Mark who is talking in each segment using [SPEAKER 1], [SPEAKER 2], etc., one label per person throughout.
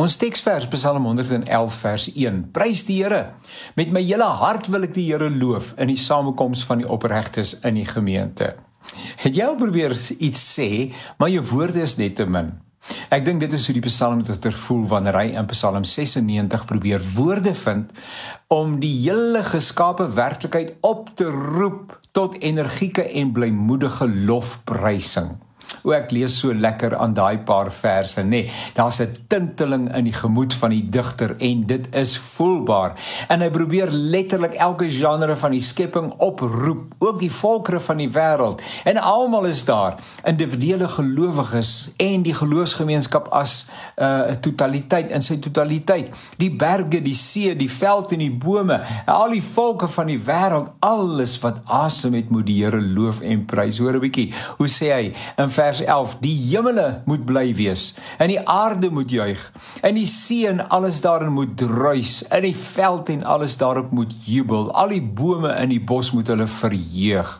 [SPEAKER 1] Ons teksvers Psalm 111 vers 1. Prys die Here. Met my hele hart wil ek die Here loof in die samekoms van die opregtes in die gemeente. Het jy al probeer iets sê, maar jou woorde is net te min? Ek dink dit is hoe die psalmdigter voel wanneer hy in Psalm 96 probeer woorde vind om die hele geskape werklikheid op te roep tot energieke en blymoedige lofprysing. O ek lees so lekker aan daai paar verse, nê. Nee, Daar's 'n tinteling in die gemoed van die digter en dit is voelbaar. En hy probeer letterlik elke genre van die skepping oproep, ook die volkere van die wêreld. En almal is daar, individuele gelowiges en die geloofsgemeenskap as 'n uh, totaliteit in sy totaliteit. Die berge, die see, die veld en die bome, al die volke van die wêreld, alles wat asem het, moet die Here loof en prys. Hoor 'n bietjie, hoe sê hy in vers 11 die hemele moet bly wees en die aarde moet juig en die see en alles daarin moet druis in die veld en alles daarop moet jubel. Al die bome in die bos moet hulle verheug.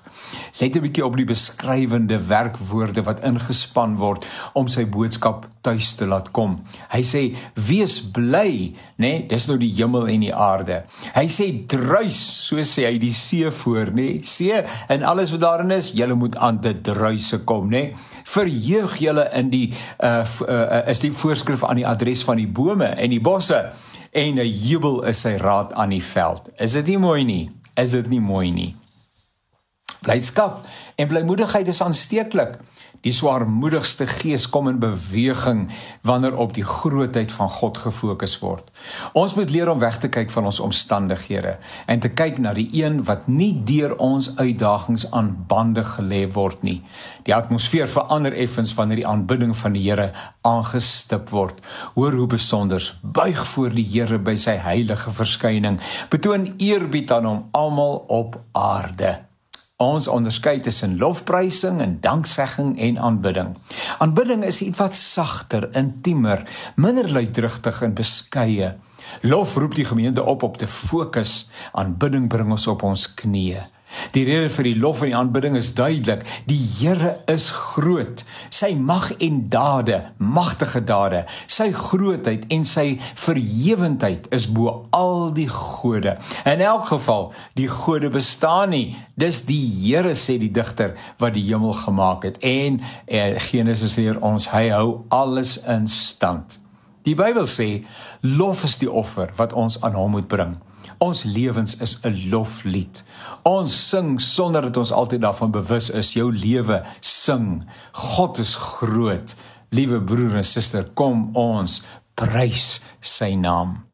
[SPEAKER 1] Let 'n bietjie op die beskrywende werkwoorde wat ingespan word om sy boodskap tuis te laat kom. Hy sê wees bly nê nee, dis nou die hemel en die aarde. Hy sê druis so sê hy die see voor nê. Nee, see en alles wat daarin is julle moet aan dit druise kom nê. nee verheug julle in die uh, uh is die voorskrif aan die adres van die bome en die bosse en 'n jubel is sy raad aan die veld. Is dit nie mooi nie? Is dit nie mooi nie? Blydskap en blymoedigheid is aansteeklik. Die swaarmoedigste gees kom in beweging wanneer op die grootheid van God gefokus word. Ons moet leer om weg te kyk van ons omstandighede en te kyk na die een wat nie deur ons uitdagings aan bande gelê word nie. Die atmosfeer verander effens wanneer die aanbidding van die Here aangestip word. Hoor hoe besonder buig voor die Here by sy heilige verskyning. Betoon eerbied aan hom almal op aarde. Ons onderskei tussen lofprysing en danksegging en aanbidding. Aanbidding is iets wat sagter, intiemer, minder luidrugtig en beskeie. Lof roep die gemeente op op te fokus. Aanbidding bring ons op ons knieë. Die rede vir die lof en die aanbidding is duidelik. Die Here is groot. Sy mag en dade, magtige dade, sy grootheid en sy verhewendheid is bo al die gode. In elk geval, die gode bestaan nie. Dis die Here sê die digter wat die hemel gemaak het en eh, Genesis leer ons hy hou alles in stand. Die Bybel sê lof is die offer wat ons aan hom moet bring. Ons lewens is 'n loflied. Ons sing sonder dat ons altyd daarvan bewus is. Jou lewe sing. God is groot. Liewe broer en suster, kom ons prys sy naam.